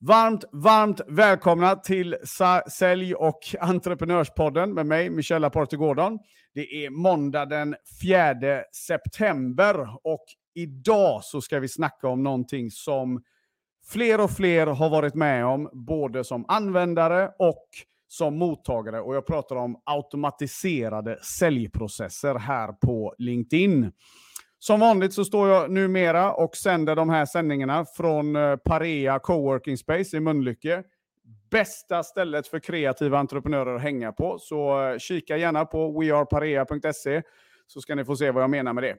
Varmt, varmt välkomna till Sälj och entreprenörspodden med mig, Michel Laporte Gordon. Det är måndag den 4 september och idag så ska vi snacka om någonting som fler och fler har varit med om, både som användare och som mottagare. Och jag pratar om automatiserade säljprocesser här på LinkedIn. Som vanligt så står jag numera och sänder de här sändningarna från eh, Parea Coworking Space i Mölnlycke. Bästa stället för kreativa entreprenörer att hänga på. Så eh, kika gärna på weareparea.se så ska ni få se vad jag menar med det.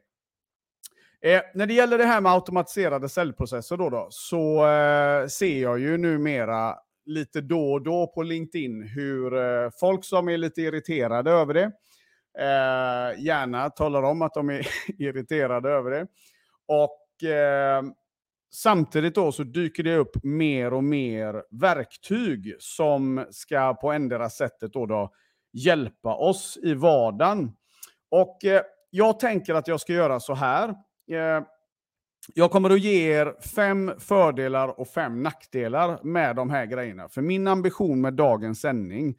Eh, när det gäller det här med automatiserade säljprocesser då, då så eh, ser jag ju numera lite då och då på LinkedIn hur eh, folk som är lite irriterade över det eh, gärna talar om att de är irriterade över det. Och eh, samtidigt då så dyker det upp mer och mer verktyg som ska på ändra sättet då, då hjälpa oss i vardagen. Och eh, jag tänker att jag ska göra så här. Eh, jag kommer att ge er fem fördelar och fem nackdelar med de här grejerna. För min ambition med dagens sändning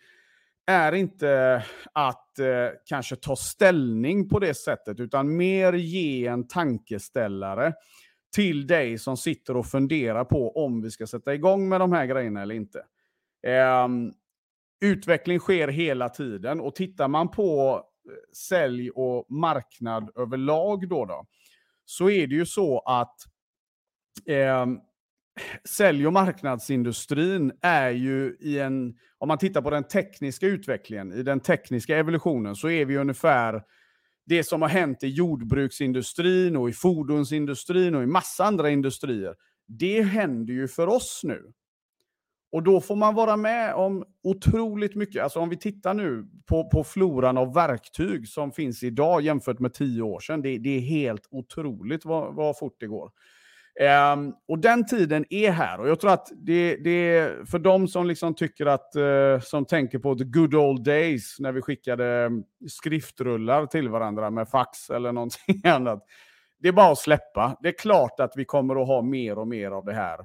är inte att eh, kanske ta ställning på det sättet, utan mer ge en tankeställare till dig som sitter och funderar på om vi ska sätta igång med de här grejerna eller inte. Eh, utveckling sker hela tiden och tittar man på eh, sälj och marknad överlag då, då så är det ju så att eh, sälj och marknadsindustrin är ju i en, om man tittar på den tekniska utvecklingen, i den tekniska evolutionen, så är vi ungefär det som har hänt i jordbruksindustrin och i fordonsindustrin och i massa andra industrier. Det händer ju för oss nu. Och då får man vara med om otroligt mycket. Alltså om vi tittar nu på, på floran av verktyg som finns idag jämfört med tio år sedan. Det, det är helt otroligt vad, vad fort det går. Um, och den tiden är här. Och jag tror att det, det är för de som liksom tycker att, uh, som tänker på the good old days, när vi skickade mm, skriftrullar till varandra med fax eller någonting annat. Det är bara att släppa. Det är klart att vi kommer att ha mer och mer av det här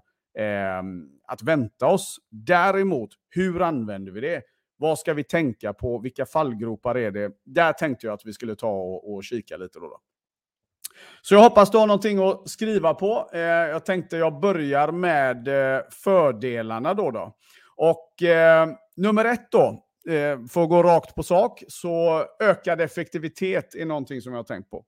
um, att vänta oss. Däremot, hur använder vi det? Vad ska vi tänka på? Vilka fallgropar är det? Där tänkte jag att vi skulle ta och, och kika lite. Då, då. Så jag hoppas du har någonting att skriva på. Eh, jag tänkte jag börjar med eh, fördelarna då. då. Och eh, nummer ett då, eh, för att gå rakt på sak, så ökad effektivitet är någonting som jag har tänkt på.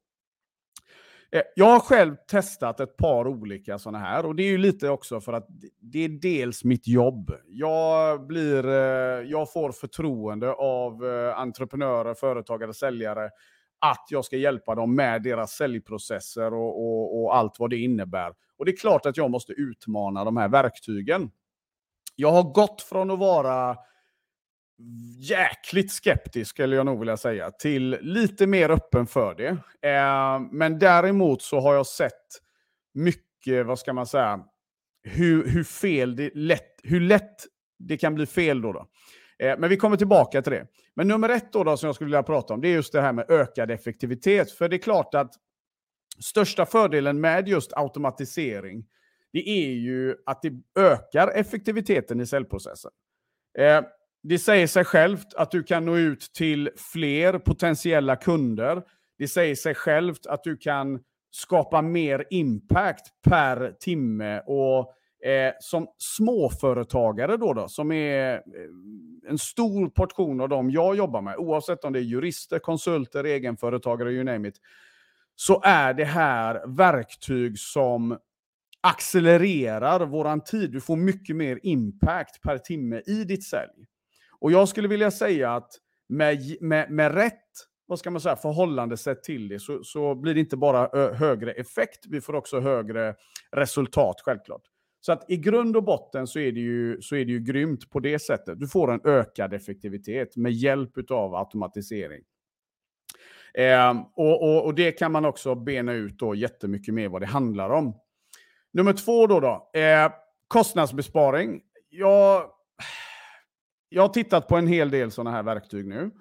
Eh, jag har själv testat ett par olika sådana här och det är ju lite också för att det är dels mitt jobb. Jag, blir, eh, jag får förtroende av eh, entreprenörer, företagare, säljare att jag ska hjälpa dem med deras säljprocesser och, och, och, allt vad det innebär. Och det är klart att jag måste utmana de här verktygen. Jag har gått från att vara jäkligt skeptisk, skulle jag nog vilja säga, till lite mer öppen för det. Eh, men däremot så har jag sett mycket, vad ska man säga, hur, hur fel det lätt, hur lätt det kan bli fel då. då. Eh, men vi kommer tillbaka till det. Men nummer ett då, då som jag skulle vilja prata om, det är just det här med ökad effektivitet. För det är klart att största fördelen med just automatisering, det är ju att det ökar effektiviteten i säljprocessen. Eh, det säger sig självt att du kan nå ut till fler potentiella kunder. Det säger sig självt att du kan skapa mer impact per timme och Eh, som småföretagare då, då, som är eh, en stor portion av dem jag jobbar med, oavsett om det är jurister, konsulter, egenföretagare, you name it, så är det här verktyg som accelererar våran tid. Du får mycket mer impact per timme i ditt sälj. Och jag skulle vilja säga att med, med, med rätt vad ska man säga, förhållandesätt till det så, så blir det inte bara högre effekt, vi får också högre resultat självklart. Så att i grund och botten så är, det ju, så är det ju grymt på det sättet. Du får en ökad effektivitet med hjälp av automatisering. Eh, och, och, och, det kan man också bena ut då jättemycket mer vad det handlar om. Nummer två då, då eh, kostnadsbesparing. Jag, jag har tittat på en hel del sådana här verktyg nu.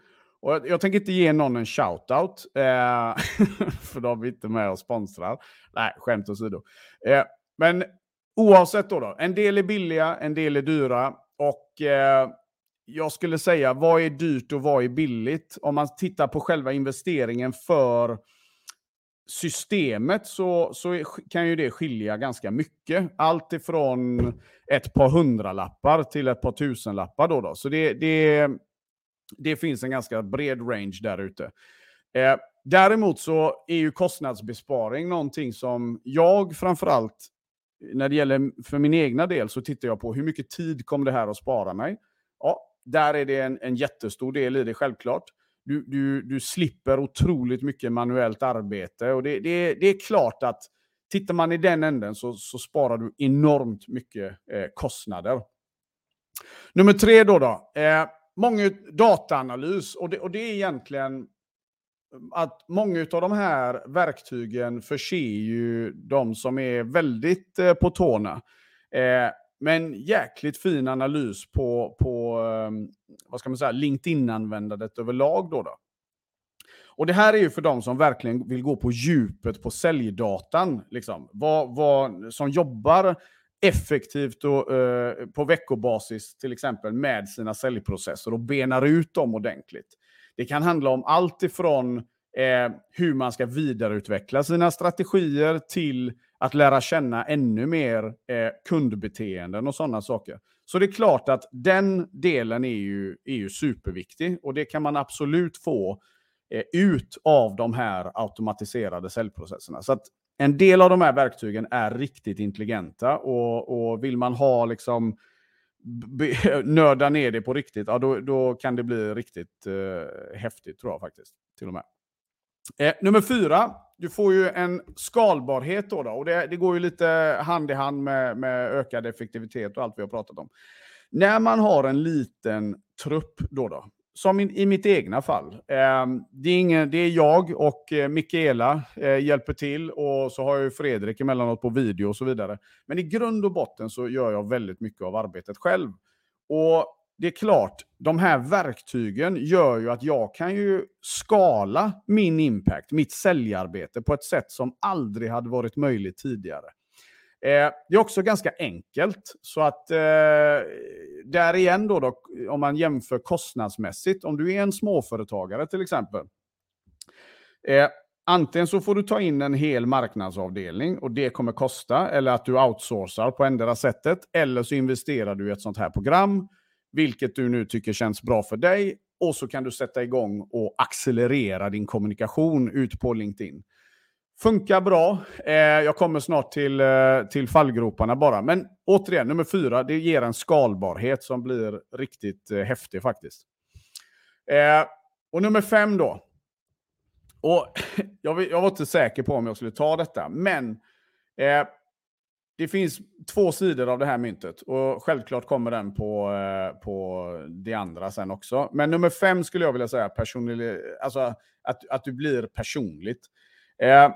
Och jag, jag tänker inte ge någon en shout-out, eh, för de är inte med och sponsrar. Nej, skämt åsido. Eh, men oavsett då, då, en del är billiga, en del är dyra. Och eh, jag skulle säga, vad är dyrt och vad är billigt? Om man tittar på själva investeringen för systemet så, så kan ju det skilja ganska mycket. Allt ifrån ett par hundralappar till ett par tusenlappar. Då, då. Så det, det, det finns en ganska bred range där ute. Eh, däremot så är ju kostnadsbesparing någonting som jag framförallt, när det gäller för min egna del, så tittar jag på hur mycket tid kommer det här att spara mig? Ja, där är det en, en jättestor del i det självklart. Du, du, du slipper otroligt mycket manuellt arbete och det, det, det är klart att tittar man i den änden så, så sparar du enormt mycket eh, kostnader. Nummer tre då. då eh, många dataanalys och det, och det är egentligen att många av de här verktygen förser ju de som är väldigt eh, på tårna. Eh, men jäkligt fin analys på, på ehm, vad ska man säga, LinkedIn-användandet överlag. Då, då Och det här är ju för de som verkligen vill gå på djupet på säljdatan. Liksom. Vad, vad, som jobbar effektivt och, eh, på veckobasis till exempel med sina säljprocesser och benar ut dem ordentligt. Det kan handla om allt ifrån eh, hur man ska vidareutveckla sina strategier till att lära känna ännu mer eh, kundbeteenden och sådana saker. Så det är klart att den delen är ju, är ju superviktig och det kan man absolut få eh, ut av de här automatiserade säljprocesserna. Så att en del av de här verktygen är riktigt intelligenta och, och vill man ha liksom nörda ner det på riktigt, ja, då, då kan det bli riktigt eh, häftigt tror jag faktiskt. Till och med. Eh, nummer fyra, du får ju en skalbarhet då. då och det, det, går ju lite hand i hand med, med ökad effektivitet och allt vi har pratat om. När man har en liten trupp då, då som i, i mitt egna fall. Ehm, det, är ingen, det är jag och eh, Michaela Mikaela hjälper till och så har jag Fredrik emellanåt på video och så vidare. Men i grund och botten så gör jag väldigt mycket av arbetet själv. Och det är klart, de här verktygen gör ju att jag kan ju skala min impact, mitt säljarbete på ett sätt som aldrig hade varit möjligt tidigare. Eh, det är också ganska enkelt, så att eh, där igen då, då, om man jämför kostnadsmässigt, om du är en småföretagare till exempel, eh, Antingen så får du ta in en hel marknadsavdelning och det kommer kosta, eller att du outsourcar på endera sättet, eller så investerar du i ett sånt här program vilket du nu tycker känns bra för dig. Och så kan du sätta igång och accelerera din kommunikation ut på LinkedIn. Funkar bra. Eh, jag kommer snart till, eh, till fallgroparna bara. Men återigen, nummer fyra, det ger en skalbarhet som blir riktigt eh, häftig faktiskt. Eh, och nummer fem då. Och jag, jag, var inte säker på om jag skulle ta detta, men eh, det finns två sidor av det här myntet och självklart kommer den på, eh, på det andra sen också. Men nummer fem skulle jag vilja säga, personlig, alltså att, att du blir personligt. Eh,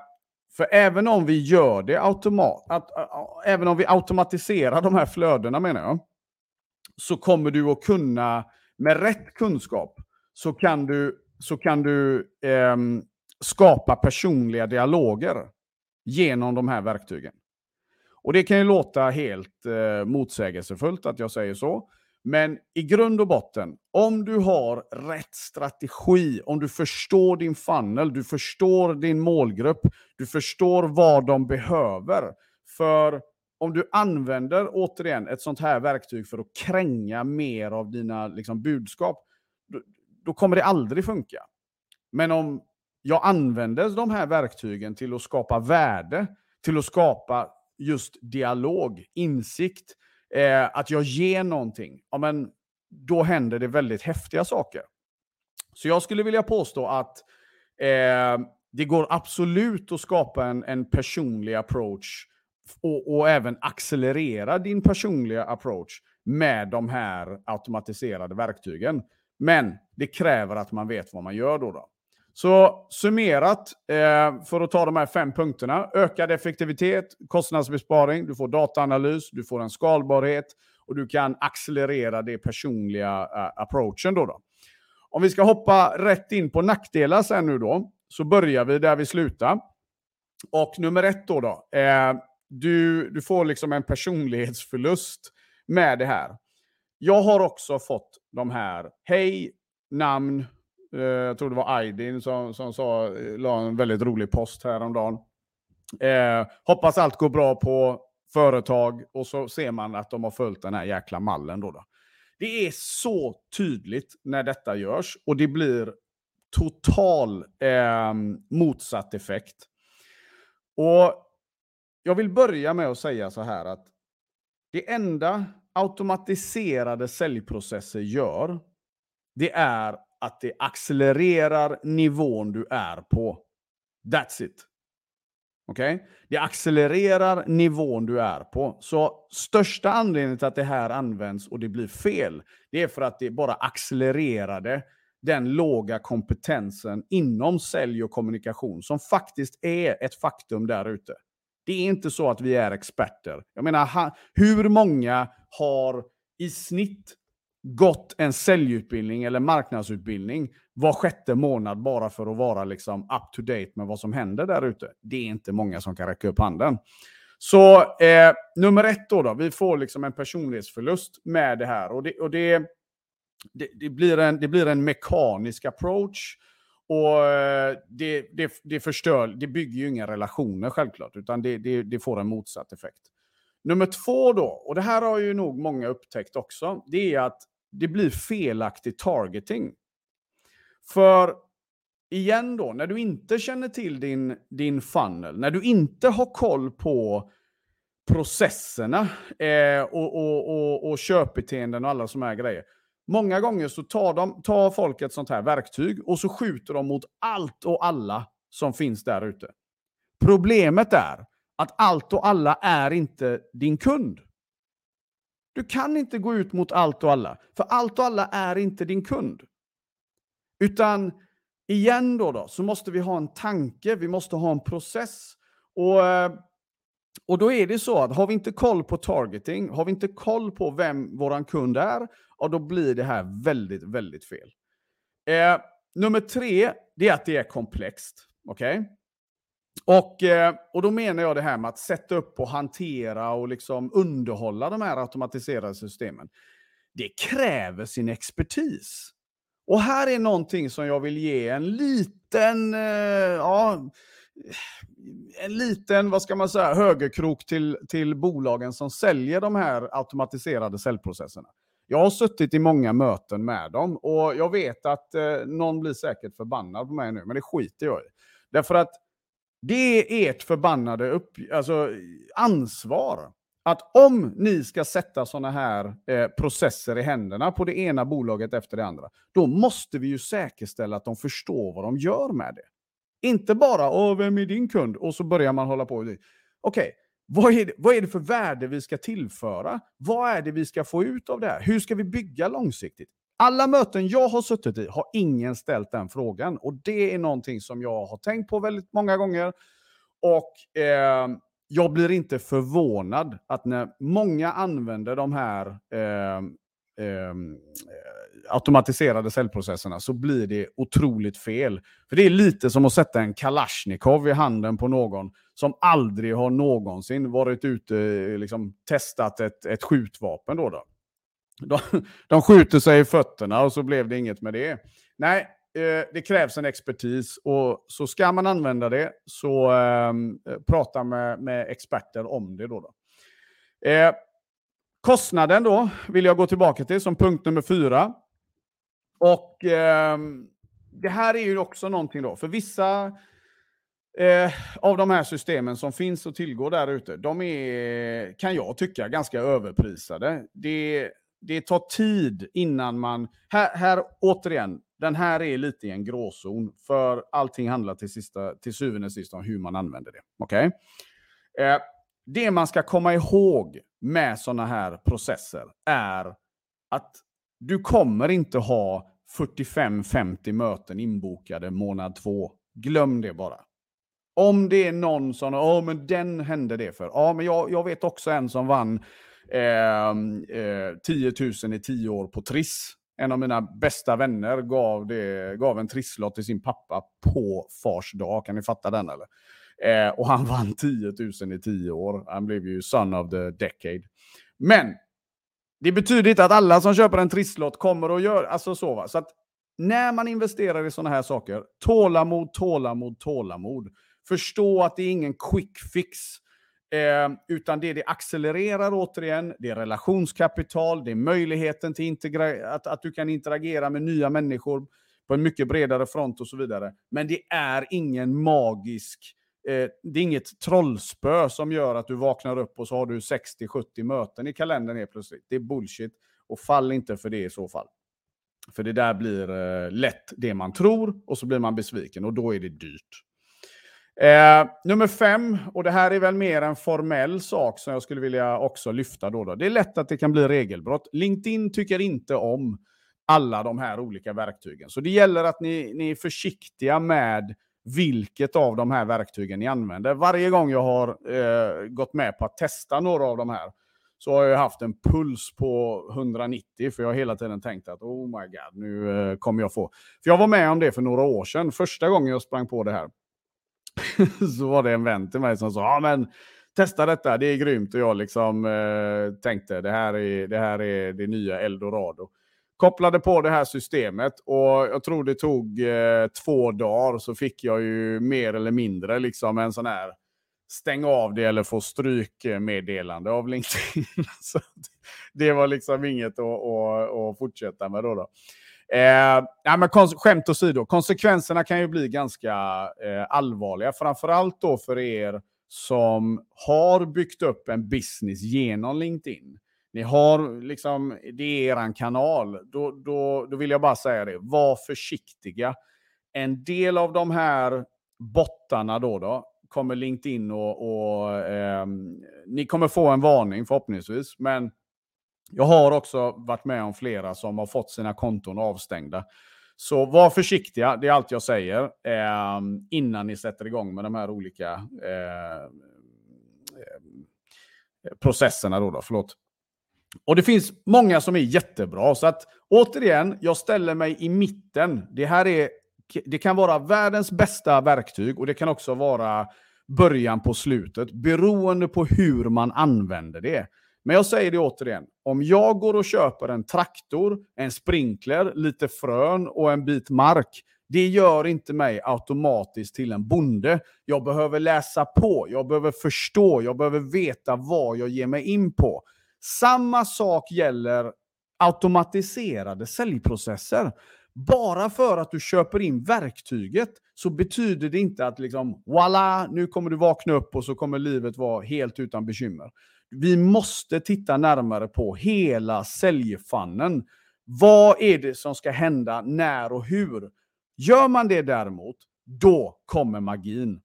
för även om vi gör det automat, att, även om vi automatiserar de här flödena menar jag, så kommer du att kunna, med rätt kunskap, så kan du, så kan du eh, skapa personliga dialoger genom de här verktygen. Och det kan ju låta helt eh, motsägelsefullt att jag säger så. Men i grund och botten, om du har rätt strategi, om du förstår din funnel, du förstår din målgrupp, du förstår vad de behöver. För om du använder, återigen, ett sånt här verktyg för att kränga mer av dina liksom, budskap, då, då kommer det aldrig funka. Men om jag använder de här verktygen till att skapa värde, till att skapa just dialog, insikt, eh, att jag ger någonting, ja, men då händer det väldigt häftiga saker. Så jag skulle vilja påstå att eh, det går absolut att skapa en, en personlig approach och, och, även accelerera din personliga approach med de här automatiserade verktygen. Men det kräver att man vet vad man gör då. då. Så summerat, eh, för att ta de här fem punkterna. Ökad effektivitet, kostnadsbesparing, du får dataanalys, du får en skalbarhet och du kan accelerera det personliga eh, approachen. Då, då Om vi ska hoppa rätt in på nackdelar sen nu då, så börjar vi där vi slutar. Och nummer ett då, då eh, du, du får liksom en personlighetsförlust med det här. Jag har också fått de här, hej, namn, Eh, jag tror det var Aydin som, som sa, la en väldigt rolig post häromdagen. Eh, hoppas allt går bra på företag och så ser man att de har följt den här jäkla mallen. Då, då. Det är så tydligt när detta görs och det blir total eh, motsatt effekt. Och jag vill börja med att säga så här att det enda automatiserade säljprocesser gör, det är att det accelererar nivån du är på. That's it. Okej? Okay? Det accelererar nivån du är på. Så största anledningen till att det här används och det blir fel, det är för att det bara accelererade den låga kompetensen inom sälj och kommunikation som faktiskt är ett faktum där ute. Det är inte så att vi är experter. Jag menar, hur många har i snitt gått en säljutbildning eller marknadsutbildning var sjätte månad bara för att vara liksom up to date med vad som händer där ute. Det är inte många som kan räcka upp handen. Så eh, nummer ett då, då, vi får liksom en personlighetsförlust med det här. Och det, och det, det, det, blir, en, det blir en mekanisk approach. Och eh, det, det, det förstör, det bygger ju inga relationer självklart, utan det, det, det får en motsatt effekt. Nummer två då, och det här har ju nog många upptäckt också, det är att det blir felaktig targeting. För igen då, när du inte känner till din, din funnel, när du inte har koll på processerna eh, och, och, och, och köpbeteenden och alla sådana här grejer. Många gånger så tar, de, tar folk ett sånt här verktyg och så skjuter de mot allt och alla som finns där ute. Problemet är att allt och alla är inte din kund. Du kan inte gå ut mot allt och alla, för allt och alla är inte din kund. Utan igen då, då så måste vi ha en tanke, vi måste ha en process. Och, eh, och då är det så att har vi inte koll på targeting, har vi inte koll på vem våran kund är, och då blir det här väldigt, väldigt fel. Eh, nummer tre, det är att det är komplext. Okej? Okay? Och, eh, och då menar jag det här med att sätta upp och hantera och liksom underhålla de här automatiserade systemen. Det kräver sin expertis. Och här är någonting som jag vill ge en liten, eh, ja, en liten, vad ska man säga, högerkrok till, till bolagen som säljer de här automatiserade säljprocesserna. Jag har suttit i många möten med dem och jag vet att eh, någon blir säkert förbannad på mig nu, men det skiter jag i. Därför att det är ert förbannade upp, alltså, ansvar. Att om ni ska sätta sådana här eh, processer i händerna på det ena bolaget efter det andra, då måste vi ju säkerställa att de förstår vad de gör med det. Inte bara Åh, vem är din kund? Och så börjar man hålla på. Okej, okay, vad, är det, vad är det för värde vi ska tillföra? Vad är det vi ska få ut av det här? Hur ska vi bygga långsiktigt? Alla möten jag har suttit i har ingen ställt den frågan. Och det är någonting som jag har tänkt på väldigt många gånger. Och eh, jag blir inte förvånad att när många använder de här eh, eh, automatiserade säljprocesserna så blir det otroligt fel. För det är lite som att sätta en Kalashnikov i handen på någon som aldrig har någonsin varit ute och liksom, testat ett, ett skjutvapen. Då, då. De, de skjuter sig i fötterna och så blev det inget med det. Nej, eh, det krävs en expertis och så ska man använda det så ehm, eh, prata med, med, experter om det. Då, då. Eh, kostnaden då vill jag gå tillbaka till som punkt nummer fyra. Och eh, det här är ju också någonting då, för vissa eh, av de här systemen som finns och tillgår där ute, de är, kan jag tycka, ganska överprisade. Det, det tar tid innan man... Här, här, återigen, den här är lite i en gråzon, för allting handlar till, sista, till syvende och sist om hur man använder det. Okay? Eh, det man ska komma ihåg med sådana här processer är att du kommer inte ha 45-50 möten inbokade månad två. Glöm det bara. Om det är någon som, ja men den hände det för. Ja men jag, jag vet också en som vann Ehm, eh, 10 000 i 10 år på Triss. En av mina bästa vänner gav, det, gav en trisslott till sin pappa på fars dag. Kan ni fatta den eller? Eh, och han vann 10 000 i 10 år. Han blev ju son of the decade. Men det betyder inte att alla som köper en trisslott kommer att göra alltså så. Va? Så att när man investerar i sådana här saker, tålamod, tålamod, tålamod. Förstå att det är ingen quick fix. Eh, utan det det accelererar återigen, det är relationskapital, det är möjligheten till att, att du kan interagera med nya människor på en mycket bredare front och så vidare. Men det är ingen magisk, eh, det är inget trollspö som gör att du vaknar upp och så har du 60-70 möten i kalendern helt plötsligt. Det är bullshit. Och fall inte för det i så fall. För det där blir eh, lätt det man tror och så blir man besviken och då är det dyrt. Eh, nummer fem, och det här är väl mer en formell sak som jag skulle vilja också lyfta. Då, då. Det är lätt att det kan bli regelbrott. LinkedIn tycker inte om alla de här olika verktygen. Så det gäller att ni, ni är försiktiga med vilket av de här verktygen ni använder. Varje gång jag har eh, gått med på att testa några av de här så har jag haft en puls på 190 för jag har hela tiden tänkt att oh my god, nu eh, kommer jag få... För jag var med om det för några år sedan, första gången jag sprang på det här. så var det en vän till mig som sa, ja men testa detta, det är grymt. Och jag liksom eh, tänkte, det här är det, här är det nya eldorado. Kopplade på det här systemet och jag tror det tog eh, två dagar så fick jag ju mer eller mindre liksom en sån här stäng av det eller få strykmeddelande av LinkedIn. så det var liksom inget att, att, att fortsätta med då. då. Eh, ja, men skämt åsido, konsekvenserna kan ju bli ganska eh, allvarliga. Framförallt då för er som har byggt upp en business genom LinkedIn. Ni har liksom, det är er kanal. Då, då, då vill jag bara säga det, var försiktiga. En del av de här bottarna då, då kommer LinkedIn och, och eh, ni kommer få en varning förhoppningsvis. Men jag har också varit med om flera som har fått sina konton avstängda. Så var försiktiga, det är allt jag säger, eh, innan ni sätter igång med de här olika eh, eh, processerna. Då, då, förlåt. Och det finns många som är jättebra. Så att återigen, jag ställer mig i mitten. Det här är, det kan vara världens bästa verktyg och det kan också vara början på slutet, beroende på hur man använder det. Men jag säger det återigen, om jag går och köper en traktor, en sprinkler, lite frön och en bit mark, det gör inte mig automatiskt till en bonde. Jag behöver läsa på, jag behöver förstå, jag behöver veta vad jag ger mig in på. Samma sak gäller automatiserade säljprocesser. Bara för att du köper in verktyget så betyder det inte att liksom, voila, nu kommer du vakna upp och så kommer livet vara helt utan bekymmer. Vi måste titta närmare på hela säljfannen. Vad är det som ska hända, när och hur? Gör man det däremot, då kommer magin.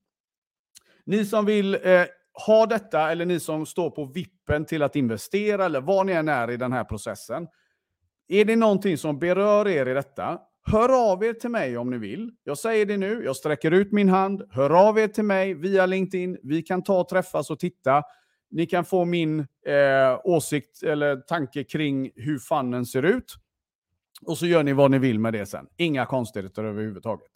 Ni som vill eh, ha detta, eller ni som står på vippen till att investera, eller vad ni än är i den här processen. Är det någonting som berör er i detta, hör av er till mig om ni vill. Jag säger det nu, jag sträcker ut min hand. Hör av er till mig via LinkedIn. Vi kan ta och träffas och titta. Ni kan få min eh, åsikt eller tanke kring hur fannen ser ut. Och så gör ni vad ni vill med det sen. Inga konstigheter överhuvudtaget.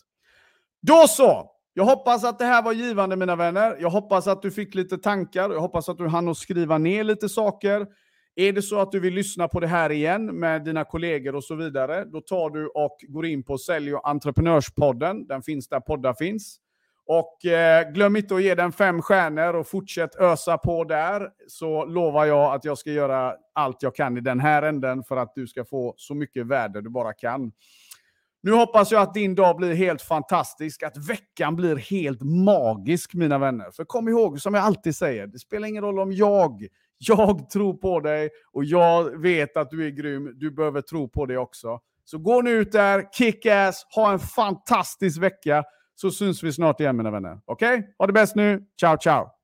Då så! Jag hoppas att det här var givande mina vänner. Jag hoppas att du fick lite tankar. Jag hoppas att du hann skriva ner lite saker. Är det så att du vill lyssna på det här igen med dina kollegor och så vidare, då tar du och går in på Sälj och entreprenörspodden. Den finns där poddar finns. Och eh, glöm inte att ge den fem stjärnor och fortsätt ösa på där. Så lovar jag att jag ska göra allt jag kan i den här änden för att du ska få så mycket värde du bara kan. Nu hoppas jag att din dag blir helt fantastisk, att veckan blir helt magisk mina vänner. För kom ihåg, som jag alltid säger, det spelar ingen roll om jag, jag tror på dig och jag vet att du är grym. Du behöver tro på dig också. Så gå nu ut där, kick ass, ha en fantastisk vecka så syns vi snart igen mina vänner. Okej? Okay? Ha det bäst nu. Ciao, ciao!